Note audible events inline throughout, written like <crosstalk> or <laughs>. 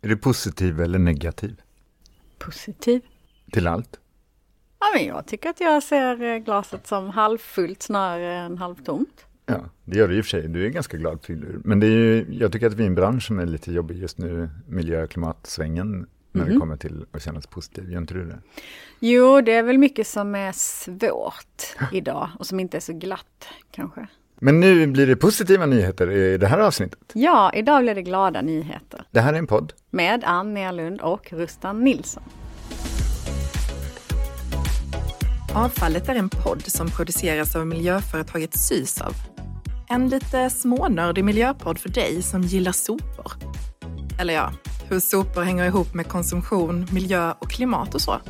Är du positiv eller negativ Positiv. till allt? Ja, men jag tycker att jag ser eh, glaset som halvfullt snarare än halvtomt. Ja, det gör du i och för sig. Du är ganska glad filur. Men det är ju, jag tycker att vi är en bransch som är lite jobbig just nu, miljö och klimatsvängen, när det Mhm. kommer till att känna sig positiv. Gör inte du det? Jo, det är väl mycket som är svårt idag och som inte är så glatt kanske. Men nu blir det positiva nyheter i det här avsnittet. Ja, idag blir det glada nyheter Det här är en podd. med Ann Nerlund och Rustan Nilsson. Avfallet är en podd som produceras av miljöföretaget Sysav. En lite smånördig miljöpodd för dig som gillar sopor. Eller ja, hur sopor hänger ihop med konsumtion, miljö och klimat och så.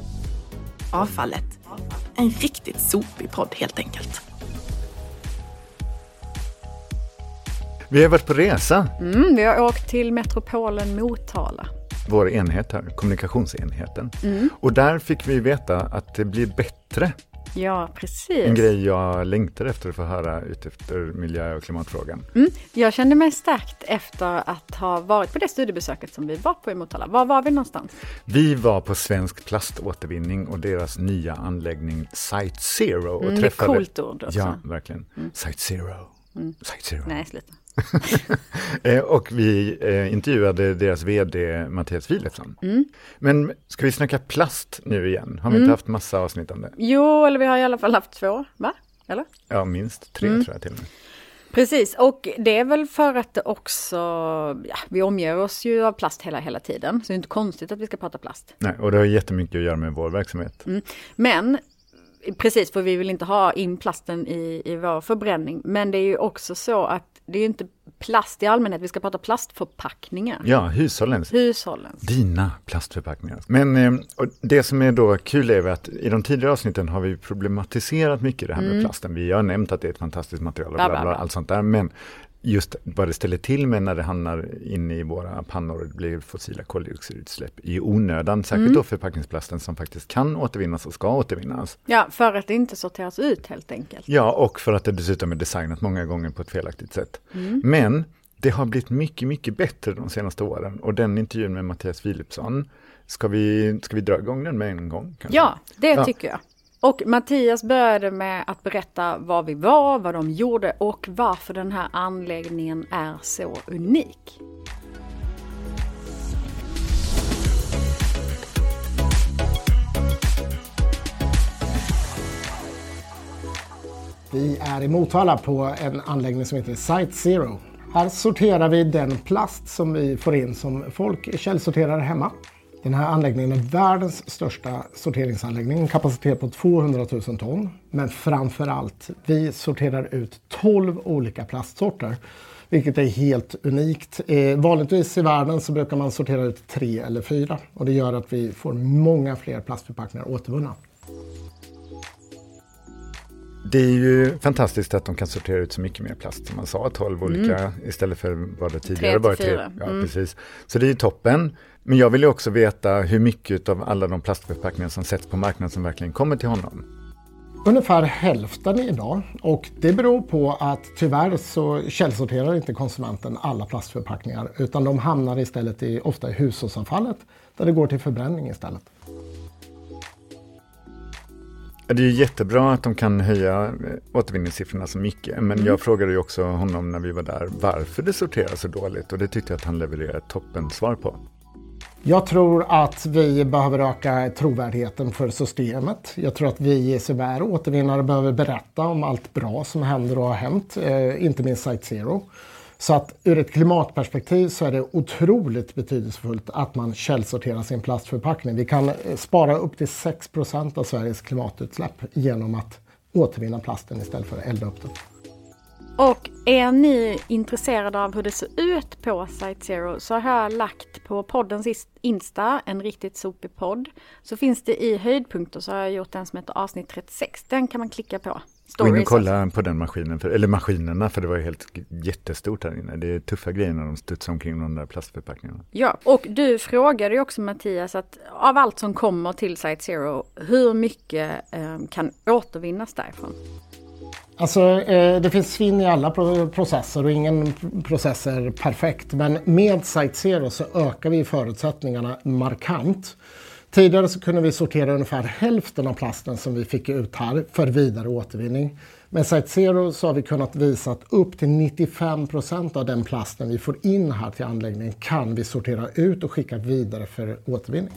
Avfallet. En riktigt sopig podd helt enkelt. Vi har varit på resa, Mm, vi har åkt till metropolen Motala. vår enhet här, kommunikationsenheten. Och där fick vi veta att det blir bättre. Ja, precis. En grej jag längtar efter att få höra utefter miljö och klimatfrågan. Mm, jag kände mig stärkt efter att ha varit på det studiebesöket som vi var på i Motala. Var var vi någonstans? Vi var på Svensk Plaståtervinning och deras nya anläggning Site Zero. Och Mm, det är träffade... coolt ord också. Ja, verkligen. Site Zero. Site Zero. Nej, sluta. <laughs> Eh, och vi eh, intervjuade deras vd Mattias Philipsson. Mm. Men ska vi snacka plast nu igen? Har vi inte haft massa avsnitt om det? Jo, eller vi har i alla fall haft två, va? Eller? Ja, minst tre Mm. tror jag till och med. Precis, och det är väl för att det också, ja, vi omger oss ju av plast hela, hela tiden. Så det är inte konstigt att vi ska prata plast. Nej, och det har jättemycket att göra med vår verksamhet. Mm. Men, precis, för vi vill inte ha in plasten i, i vår förbränning. Men det är ju också så att det är inte plast i allmänhet, vi ska prata plastförpackningar. Ja, hushållens. Hushållens. Dina plastförpackningar. Men eh, och det som är då kul är att i de tidigare avsnitten har vi problematiserat mycket det här med plasten. Vi har nämnt att det är ett fantastiskt material och Mm. Bla, bla, bla. allt sånt där. Men just vad det ställer till med när det hamnar inne i våra pannor det blir fossila koldioxidutsläpp i onödan. Särskilt Mm. då förpackningsplasten som faktiskt kan återvinnas och ska återvinnas. Ja, för att det inte sorteras ut helt enkelt. Ja, och för att det dessutom är designat många gånger på ett felaktigt sätt. Mm. Men det har blivit mycket, mycket bättre de senaste åren och den intervjun med Mattias Philipsson, ska vi, ska vi dra igång den med en gång? kanske? Ja, det Ja. tycker jag. Och Mattias började med att berätta var vi var, vad de gjorde och varför den här anläggningen är så unik. Vi är i Motala på en anläggning som heter Site Zero. Här sorterar vi den plast som vi får in som folk källsorterar hemma. Den här anläggningen är världens största sorteringsanläggning, en kapacitet på 200 000 ton. Men framför allt, vi sorterar ut 12 olika plastsorter. Vilket är helt unikt. Eh, vanligtvis i världen så brukar man sortera ut tre eller fyra. Och det gör att vi får många fler plastförpackningar återvunna. Det är ju fantastiskt att de kan sortera ut så mycket mer plast som man sa, 12 olika istället för vad det tidigare var. fyra. Ja, Mm. precis. Så det är ju toppen. Men jag vill ju också veta hur mycket av alla de plastförpackningar som sätts på marknaden som verkligen kommer till honom. Ungefär hälften idag och det beror på att tyvärr så källsorterar inte konsumenten alla plastförpackningar utan de hamnar istället i, ofta i hushållsavfallet där det går till förbränning istället. Det är ju jättebra att de kan höja eh, återvinningssiffrorna så mycket, men jag frågade ju också honom när vi var där varför det sorteras så dåligt och det tyckte jag att han levererade ett toppensvar på. Jag tror att vi behöver öka trovärdigheten för systemet. Jag tror att vi som är återvinnare behöver berätta om allt bra som händer och har hänt, eh, inte minst Site Zero. Så att ur ett klimatperspektiv så är det otroligt betydelsefullt att man källsorterar sin plastförpackning. Vi kan eh, spara upp till 6% av Sveriges klimatutsläpp genom att återvinna plasten istället för att elda upp den. Och är ni intresserade av hur det ser ut på Site Zero så har jag lagt på poddens Insta, en riktigt sopig podd. Så finns det i höjdpunkter så har jag gjort en som heter avsnitt 36. Den kan man klicka på. Gå in och kolla på den maskinen, för, eller maskinerna, för det var ju helt jättestort här inne. Det är tuffa grejer när de studsar omkring de där plastförpackningarna. Ja, och du frågade ju också Mattias att av allt som kommer till Site Zero, hur mycket eh, kan återvinnas därifrån? Alltså, eh, det finns svinn i alla processer och ingen process är perfekt. Men med Site Zero så ökar vi förutsättningarna markant. Tidigare så kunde vi sortera ungefär hälften av plasten som vi fick ut här för vidare återvinning. Med Site Zero så har vi kunnat visa att upp till 95 procent av den plasten vi får in här till anläggningen kan vi sortera ut och skicka vidare för återvinning.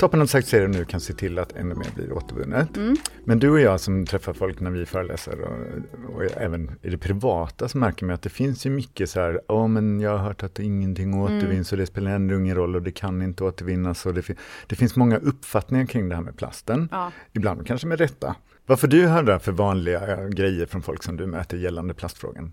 Toppen av Site nu kan se till att ännu mer blir återvunnet. Mm. Men du och jag som träffar folk när vi föreläser och, och, även i det privata så märker man att det finns ju mycket så här, ja oh, men jag har hört att ingenting återvinns mm. och det spelar ändå ingen roll och det kan inte återvinnas. Och det, fin det finns många uppfattningar kring det här med plasten. Ja. Ibland kanske med rätta. Vad får du höra för vanliga grejer från folk som du möter gällande plastfrågan?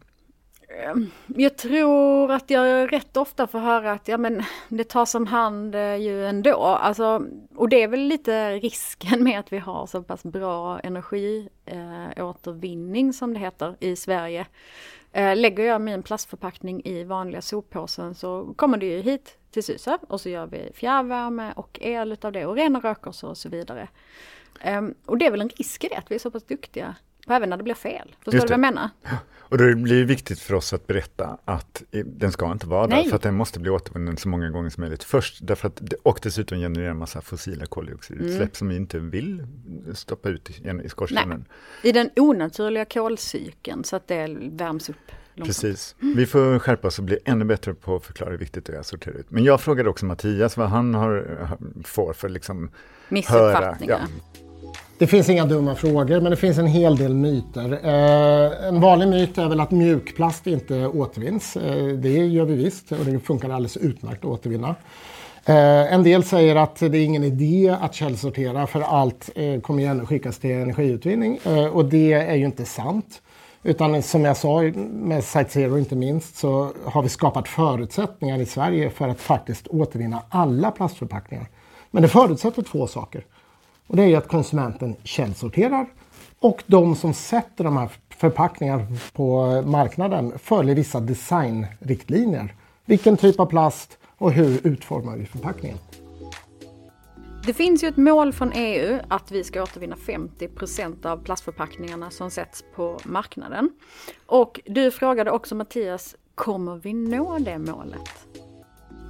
Eh, jag tror att jag rätt ofta får höra att ja, men det tas om hand eh, ju ändå. Alltså, och det är väl lite risken med att vi har så pass bra energiåtervinning eh, som det heter i Sverige. Eh, lägger jag min plastförpackning i vanliga soppåsen så kommer det ju hit till Sysav och så gör vi fjärrvärme och el utav det och rena rökgaser och så vidare. Eh, och det är väl en risk i det att vi är så pass duktiga även när det blir fel. Förstår du vad jag menar? Och då blir det viktigt för oss att berätta att den ska inte vara där, för att den måste bli återvunnen så många gånger som möjligt först. Därför att, och dessutom generera en massa fossila koldioxidutsläpp mm. som vi inte vill stoppa ut i, i skorstenen. I den onaturliga kolcykeln så att det värms upp. Långsamt. Precis. Vi får skärpa oss och bli ännu bättre på att förklara hur viktigt det är att sortera ut. Men jag frågade också Mattias vad han har, får för liksom Missuppfattningar. Höra, ja. Det finns inga dumma frågor, men det finns en hel del myter. Eh, en vanlig myt är väl att mjukplast inte återvinns. Eh, det gör vi visst och det funkar alldeles utmärkt att återvinna. Eh, en del säger att det är ingen idé att källsortera för allt eh, kommer ju ändå skickas till energiutvinning eh, och det är ju inte sant. Utan som jag sa med Site Zero inte minst så har vi skapat förutsättningar i Sverige för att faktiskt återvinna alla plastförpackningar. Men det förutsätter två saker. Och det är att konsumenten källsorterar och de som sätter de här förpackningarna på marknaden följer vissa designriktlinjer. Vilken typ av plast och hur utformar vi förpackningen? Det finns ju ett mål från EU att vi ska återvinna 50% av plastförpackningarna som sätts på marknaden. Och du frågade också Mattias, kommer vi nå det målet?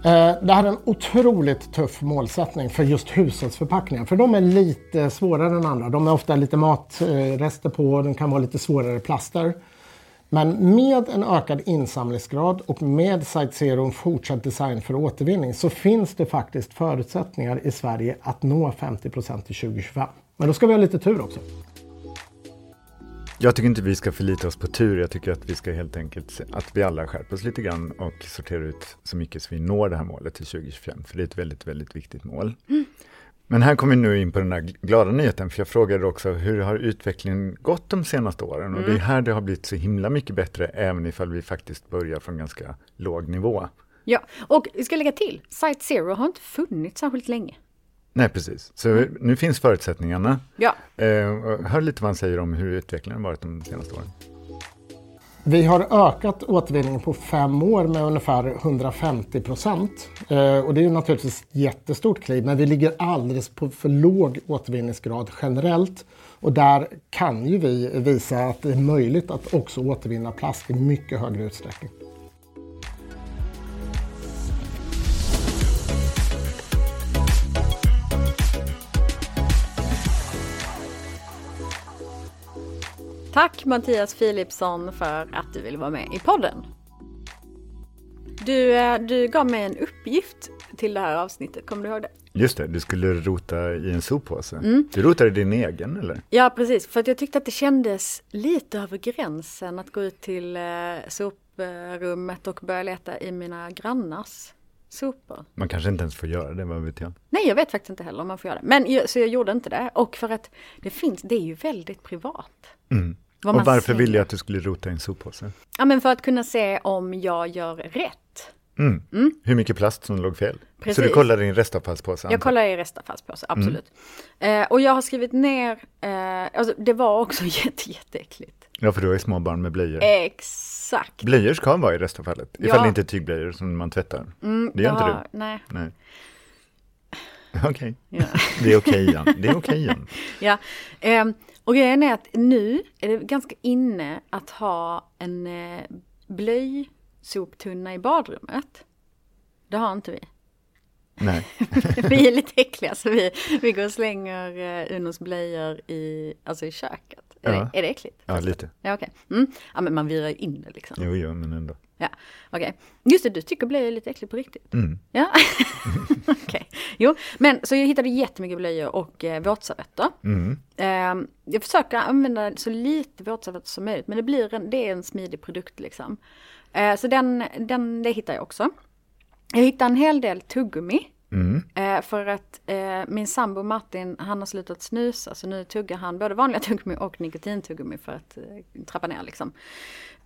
Eh, det här är en otroligt tuff målsättning för just hushållsförpackningar. För de är lite svårare än andra. De är ofta lite matrester på, de kan vara lite svårare plaster. Men med en ökad insamlingsgrad och med Site Zero och fortsatt design för återvinning så finns det faktiskt förutsättningar i Sverige att nå 50% till 2025. Men då ska vi ha lite tur också. Jag tycker inte vi ska förlita oss på tur. Jag tycker att vi ska helt enkelt att vi alla skärper oss lite grann och sorterar ut så mycket så vi når det här målet till 2025. För det är ett väldigt, väldigt viktigt mål. Mm. Men här kommer vi nu in på den där glada nyheten, för jag frågade också hur har utvecklingen gått de senaste åren? Och det är mm. här det har blivit så himla mycket bättre, även ifall vi faktiskt börjar från ganska låg nivå. Ja, och vi ska lägga till, Site Zero har inte funnits särskilt länge. Nej, precis. Så mm. nu finns förutsättningarna. Ja. Eh, hör lite vad han säger om hur utvecklingen varit de senaste åren. Vi har ökat återvinningen på fem år med ungefär 150 procent. Eh, och det är naturligtvis ett jättestort kliv, men vi ligger alldeles på för låg återvinningsgrad generellt. Och där kan ju vi visa att det är möjligt att också återvinna plast i mycket högre utsträckning. Tack Mattias Philipsson för att du ville vara med i podden. Du, eh, du gav mig en uppgift till det här avsnittet, kommer du ihåg det? Just det, du skulle rota i en soppåse. Mm. Du rotade din egen eller? Ja, precis. För att jag tyckte att det kändes lite över gränsen att gå ut till eh, soprummet och börja leta i mina grannars sopor. Man kanske inte ens får göra det, vad vet jag? Nej, jag vet faktiskt inte heller om man får göra det. Men så jag gjorde inte det. Och för att det finns, det är ju väldigt privat. Mm. Och varför ville jag att du skulle rota i en soppåse? Ja, men för att kunna se om jag gör rätt. Mm. Mm. Hur mycket plast som låg fel? Precis. Så du kollade en restavfallspåse? Jag kollade i restavfallspåse, mm. absolut. Mm. Eh, och jag har skrivit ner, eh, alltså det var också <laughs> jätte, jätteäckligt. Ja, för du ju små barn med blöjor. Exakt. Blöjor ska vara i restavfallet, ifall ja. det inte är tygblöjor som man tvättar. Mm, det gör inte du? Nej. nej. Okej, Ja. <laughs> det är okej igen. Det är okej igen. <laughs> Ja, ehm, och grejen är att nu är det ganska inne att ha en eh, blöjsoptunna i badrummet. Det har inte vi. Nej, <laughs> Vi är lite äckliga så vi, vi går och slänger eh, Unos blöjor i, alltså i köket. Är, Ja. det, är det äckligt? ja lite. Ja, okej. Mm. Ja, men man virar ju in det liksom. Jo, jo, men ändå. Ja, okej. Just det, du tycker blöjor är lite äckligt på riktigt? Mm. Ja, <laughs> okej. Jo, men så jag hittade jättemycket blöjor och eh, våtservetter. Mm. Eh, jag försöker använda så lite våtservetter som möjligt, men det blir en, det är en smidig produkt liksom. Eh, så den, den, det hittar jag också. Jag hittade en hel del tuggummi. Mm. Eh, för att eh, min sambo Martin, han har slutat snusa så nu tuggar han både vanliga <laughs> tuggummi och nikotintuggummi för att eh, trappa ner liksom.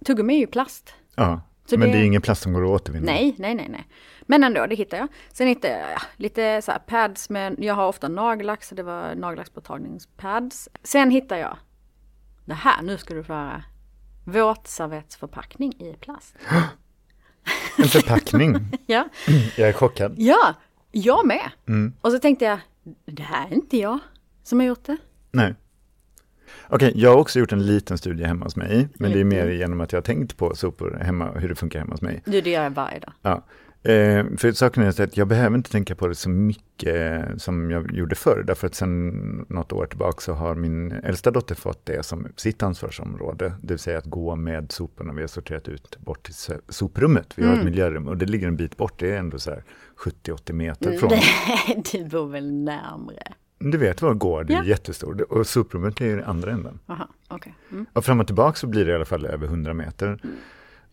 Tuggummi är ju plast. Ja, Så men det- det... är ingen plast som går att återvinna. Nej, nej, nej, nej. Men ändå, det hittar jag. Sen hittar jag ja, lite så pads med, jag har ofta nagellack så det var nagellacksborttagningspads. Sen hittar jag, det här, nu ska du få höra, våtservettsförpackning i plast. <gasps> En förpackning. <laughs> Ja, Jag är chockad. ja, jag med. Mm. Och så tänkte jag, det här är inte jag som har gjort det. Nej. Okej, jag har också gjort en liten studie hemma hos mig, men det är mer genom att jag har tänkt på sopor hemma hur det funkar hemma hos mig. Du, det gör jag varje dag. Ja. Eh, för saken är att jag behöver inte tänka på det så mycket som jag gjorde förr, därför att sen något år tillbaka så har min äldsta dotter fått det som sitt ansvarsområde, det vill säga att gå med soporna vi har sorterat ut bort till so- soprummet. Vi har ett miljörum och det ligger en bit bort, det är ändå så här 70-80 meter från. Nej, <laughs> du bor väl närmre? Du vet var gård är Ja. jättestor och soprummet är i andra änden. Jaha, okej. Mm. Och fram och tillbaka så blir det i alla fall över 100 meter.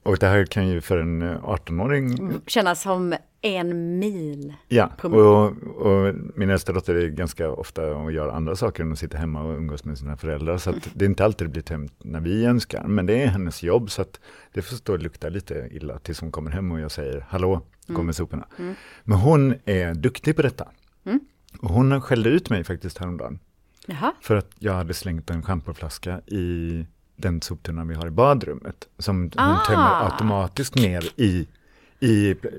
Och det här kan ju för en eh, 18-åring, Kännas som en mil. ja, och, och min äldsta dotter är ganska ofta och gör andra saker än att sitta hemma och umgås med sina föräldrar. Så att det är inte alltid det blir tömt när vi önskar, men det är hennes jobb så att det får stå och lukta lite illa tills hon kommer hem och jag säger hallå, kom med soporna. Men hon är duktig på detta. Och hon skällde ut mig faktiskt häromdagen. Jaha, För att jag hade slängt en schampoflaska i den soptunnan vi har i badrummet. Som hon Ah. tömmer automatiskt ner i, i,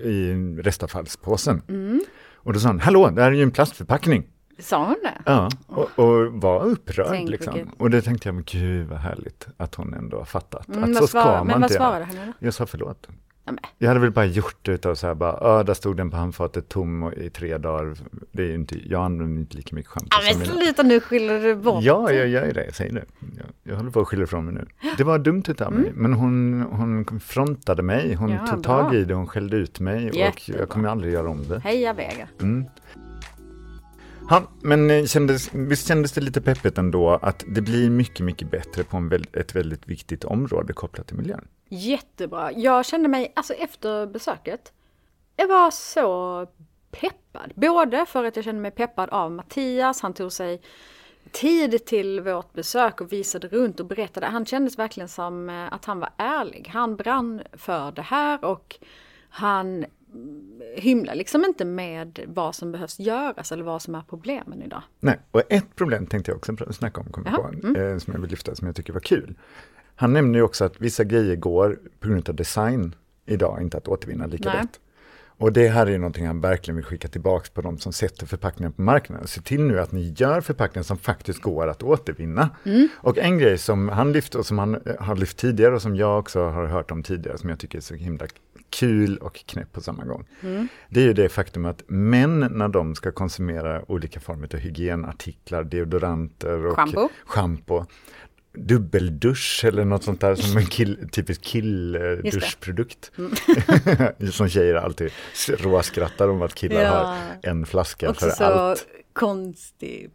i restavfallspåsen. Mm. Och då sa hon, hallå, det här är ju en plastförpackning. sa hon det? Ja, och, och var upprörd. Tänk liksom. vilket- Och det tänkte jag, men gud vad härligt att hon ändå har fattat. Mm, att så svar- ska man men vad svarade henne? Jag sa förlåt. Jag hade väl bara gjort det utav så här bara, där stod den på handfatet tom och i tre dagar. Det är ju inte, jag använder inte lika mycket schampo Ja, men sluta nu skyller du bort. Ja, jag gör det, jag säger det. Jag, jag håller på att skylla ifrån mig nu. Det var dumt utav mig, men hon, hon frontade mig, hon Mm. Ja, tog bra. tag i det, hon skällde ut mig och Jättebra. jag kommer aldrig göra om det. Heja Vega. Mm. Ja, men eh, kändes, visst kändes det lite peppigt ändå att det blir mycket, mycket bättre på en väl, ett väldigt viktigt område kopplat till miljön. Jättebra. Jag kände mig, alltså efter besöket, jag var så peppad. Både för att jag kände mig peppad av Mattias, han tog sig tid till vårt besök och visade runt och berättade. Han kändes verkligen som eh, att han var ärlig. Han brann för det här och han hymlar liksom inte med vad som behövs göras eller vad som är problemen idag. Nej, och ett problem tänkte jag också snacka om, kom Jaha, mm. på, eh, som jag vill lyfta, som jag tycker var kul. Han nämnde ju också att vissa grejer går på grund av design idag inte att återvinna lika Nej. lätt. Och det här är ju någonting han verkligen vill skicka tillbaka på de som sätter förpackningar på marknaden. Se till nu att ni gör förpackningar som faktiskt går att återvinna. Mm. Och en grej som han lyfte och som han eh, har lyft tidigare och som jag också har hört om tidigare, som jag tycker är så himla kul och knäpp på samma gång. Mm. Det är ju det faktum att män när de ska konsumera olika former av hygienartiklar, deodoranter och Shampoo. shampoo dubbeldusch eller något sånt där som en kill, typisk killduschprodukt. Mm. <laughs> som tjejer alltid råskrattar om att killar Ja. har en flaska Också för så allt. konstig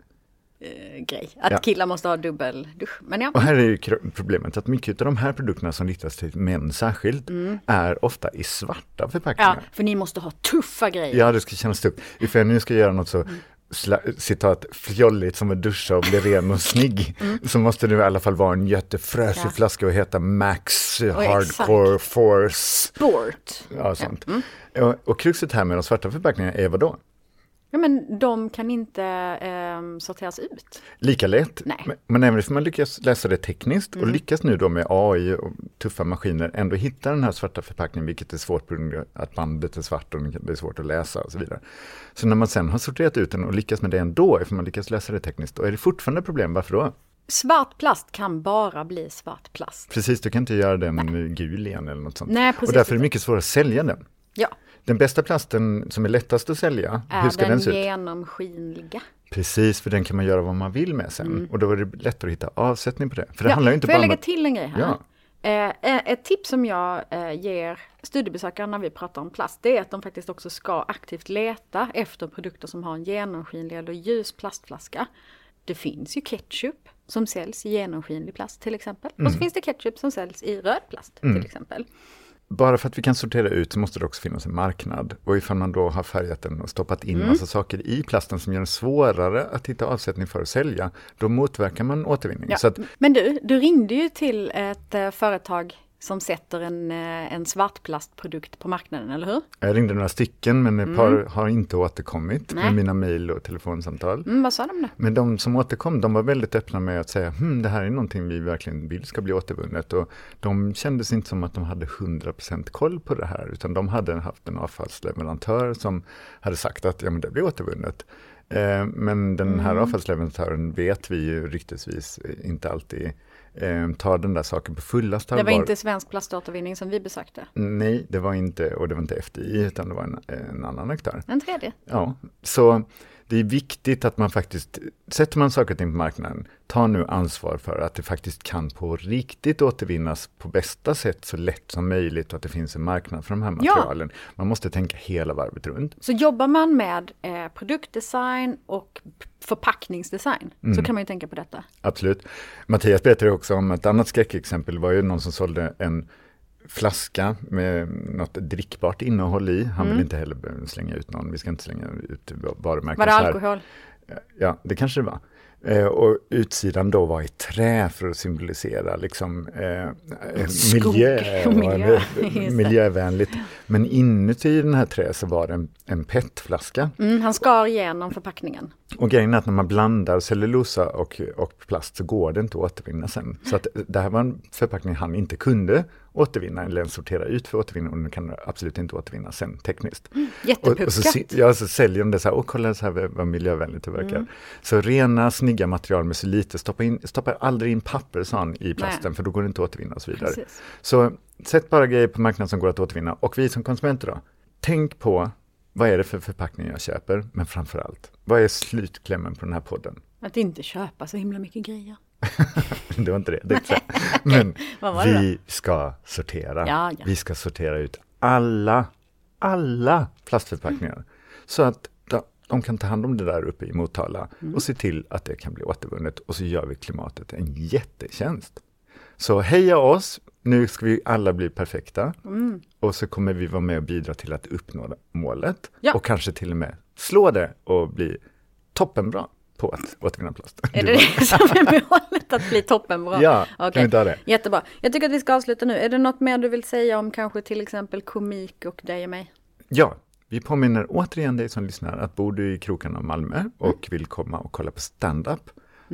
grej. Att Ja. killar måste ha dubbeldusch. Men ja. Och här är ju problemet att mycket av de här produkterna som riktas till män särskilt är ofta i svarta ja, förpackningar. för ni måste ha tuffa grejer. Ja, det ska kännas tufft. Ifall jag nu ska göra något så sla- citat fjolligt som att duscha och bli ren och snygg <laughs> så måste det i alla fall vara en jättefräschig Ja. flaska och heta Max exakt. Hardcore Force. Sport. Ja, sånt. Och, och kruxet här med de svarta förpackningarna är vad då? Ja men de kan inte eh, sorteras ut. Lika lätt. Nej. Men, men även om man lyckas läsa det tekniskt och lyckas nu då med AI och tuffa maskiner ändå hitta den här svarta förpackningen, vilket är svårt på grund av att bandet är svart och det är svårt att läsa och så vidare. Så när man sen har sorterat ut den och lyckas med det ändå, ifall man lyckas läsa det tekniskt, då är det fortfarande problem. Varför då? Svart plast kan bara bli svart plast. Precis, du kan inte göra den gul igen eller något sånt. Nej, precis. och därför är det mycket svårare att sälja den. Ja, Den bästa plasten som är lättast att sälja, hur är ska den den se ut? genomskinliga. Precis, för den kan man göra vad man vill med sen. Och då är det lättare att hitta avsättning på det. För det ja, handlar inte får bara jag lägga till en grej här? Ja. Eh, ett tips som jag eh, ger studiebesökare när vi pratar om plast, det är att de faktiskt också ska aktivt leta efter produkter som har en genomskinlig eller ljus plastflaska. Det finns ju ketchup som säljs i genomskinlig plast till exempel. Och så finns det ketchup som säljs i röd plast till exempel. Bara för att vi kan sortera ut så måste det också finnas en marknad. Och ifall man då har färgat den och stoppat in massa saker i plasten som gör den svårare att hitta avsättning för att sälja, då motverkar man återvinning. Ja. Att, Men du, du ringde ju till ett eh, företag som sätter en, eh, en svartplastprodukt på marknaden, eller hur? jag ringde några stycken, men ett par har inte återkommit Nej. med mina mejl och telefonsamtal. Mm, vad sa de då? Men de som återkom, de var väldigt öppna med att säga, hm, det här är någonting vi verkligen vill ska bli återvunnet. Och de kändes inte som att de hade 100% koll på det här, utan de hade haft en avfallsleverantör som hade sagt att ja, men det blir återvunnet. Eh, men den här avfallsleverantören vet vi ju ryktesvis inte alltid eh, tar den där saken på fullaste Det var allvar. inte Svensk plaståtervinning som vi besökte. Nej, det var inte, och det var inte FDI, utan det var en, en annan aktör. En tredje. Ja, så det är viktigt att man faktiskt, sätter man saker och ting på marknaden, ta nu ansvar för att det faktiskt kan på riktigt återvinnas på bästa sätt så lätt som möjligt och att det finns en marknad för de här Ja. materialen. Man måste tänka hela varvet runt. Så jobbar man med eh, produktdesign och förpackningsdesign så kan man ju tänka på detta. Absolut. Mattias berättade också om ett annat skräckexempel var ju någon som sålde en flaska med något drickbart innehåll i. Han Mm. vill inte heller slänga ut någon, vi ska inte slänga ut varumärken. Var det alkohol? Ja, det kanske det var. Eh, och utsidan då var i trä för att symbolisera liksom, eh, eh, miljö, <laughs> och miljö, <laughs> miljövänligt. Men inuti den här trä så var det en, en petflaska. Mm, han skar igenom förpackningen. Och grejen är att när man blandar cellulosa och, och plast så går det inte att återvinna sen. Så att det här var en förpackning han inte kunde återvinna eller ens sortera ut för återvinning och den kan absolut inte återvinna sen tekniskt. Och, och så, ja, så säljer de det så här, och kolla så här vad- vad miljövänligt det verkar. Mm. Så rena, snygga material med så lite, stoppa, in, stoppa aldrig in papper sa han, i plasten Nej. för då går det inte att återvinna och så vidare. Precis. Så sätt bara grejer på marknaden som går att återvinna. Och vi som konsumenter då, tänk på vad är det för förpackning jag köper, men framför allt, vad är slutklämmen på den här podden? Att inte köpa så himla mycket grejer. Det var inte det, det inte. <laughs> Men vi ska sortera. Ja, ja. Vi ska sortera ut alla, alla plastförpackningar. Så att de, kan ta hand om det där uppe i Motala Mm. och se till att det kan bli återvunnet. Och så gör vi klimatet en jättetjänst. Så heja oss, nu ska vi alla bli perfekta. Mm. Och så kommer vi vara med och bidra till att uppnå målet. Ja. Och kanske till och med slå det och bli toppenbra på att återvinna plast. Är det det som är målet, att bli toppenbra? Ja, Okej. kan vi ta det? Jättebra. Jag tycker att vi ska avsluta nu. Är det något mer du vill säga om kanske till exempel komik och dig och mig? Ja, vi påminner återigen dig som lyssnar att bor du i krokarna av Malmö och vill komma och kolla på stand-up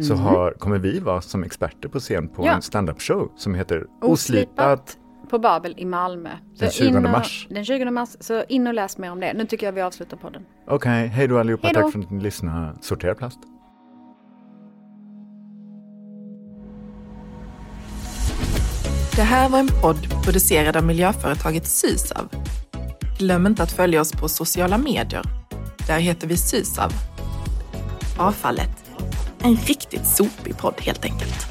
så har, kommer vi vara som experter på scen på Ja. en stand-up-show som heter Oslipat. på Babel i Malmö. Så Den 20 in och- mars. Den 20 mars. Så in och läs mer om det. Nu tycker jag vi avslutar podden. Okej, hej då allihopa, Hej då. tack för att ni lyssnade. Sortera plast. Det här var en podd producerad av miljöföretaget Sysav. Glöm inte att följa oss på sociala medier. Där heter vi Sysav. Avfallet. En riktigt sopig podd helt enkelt.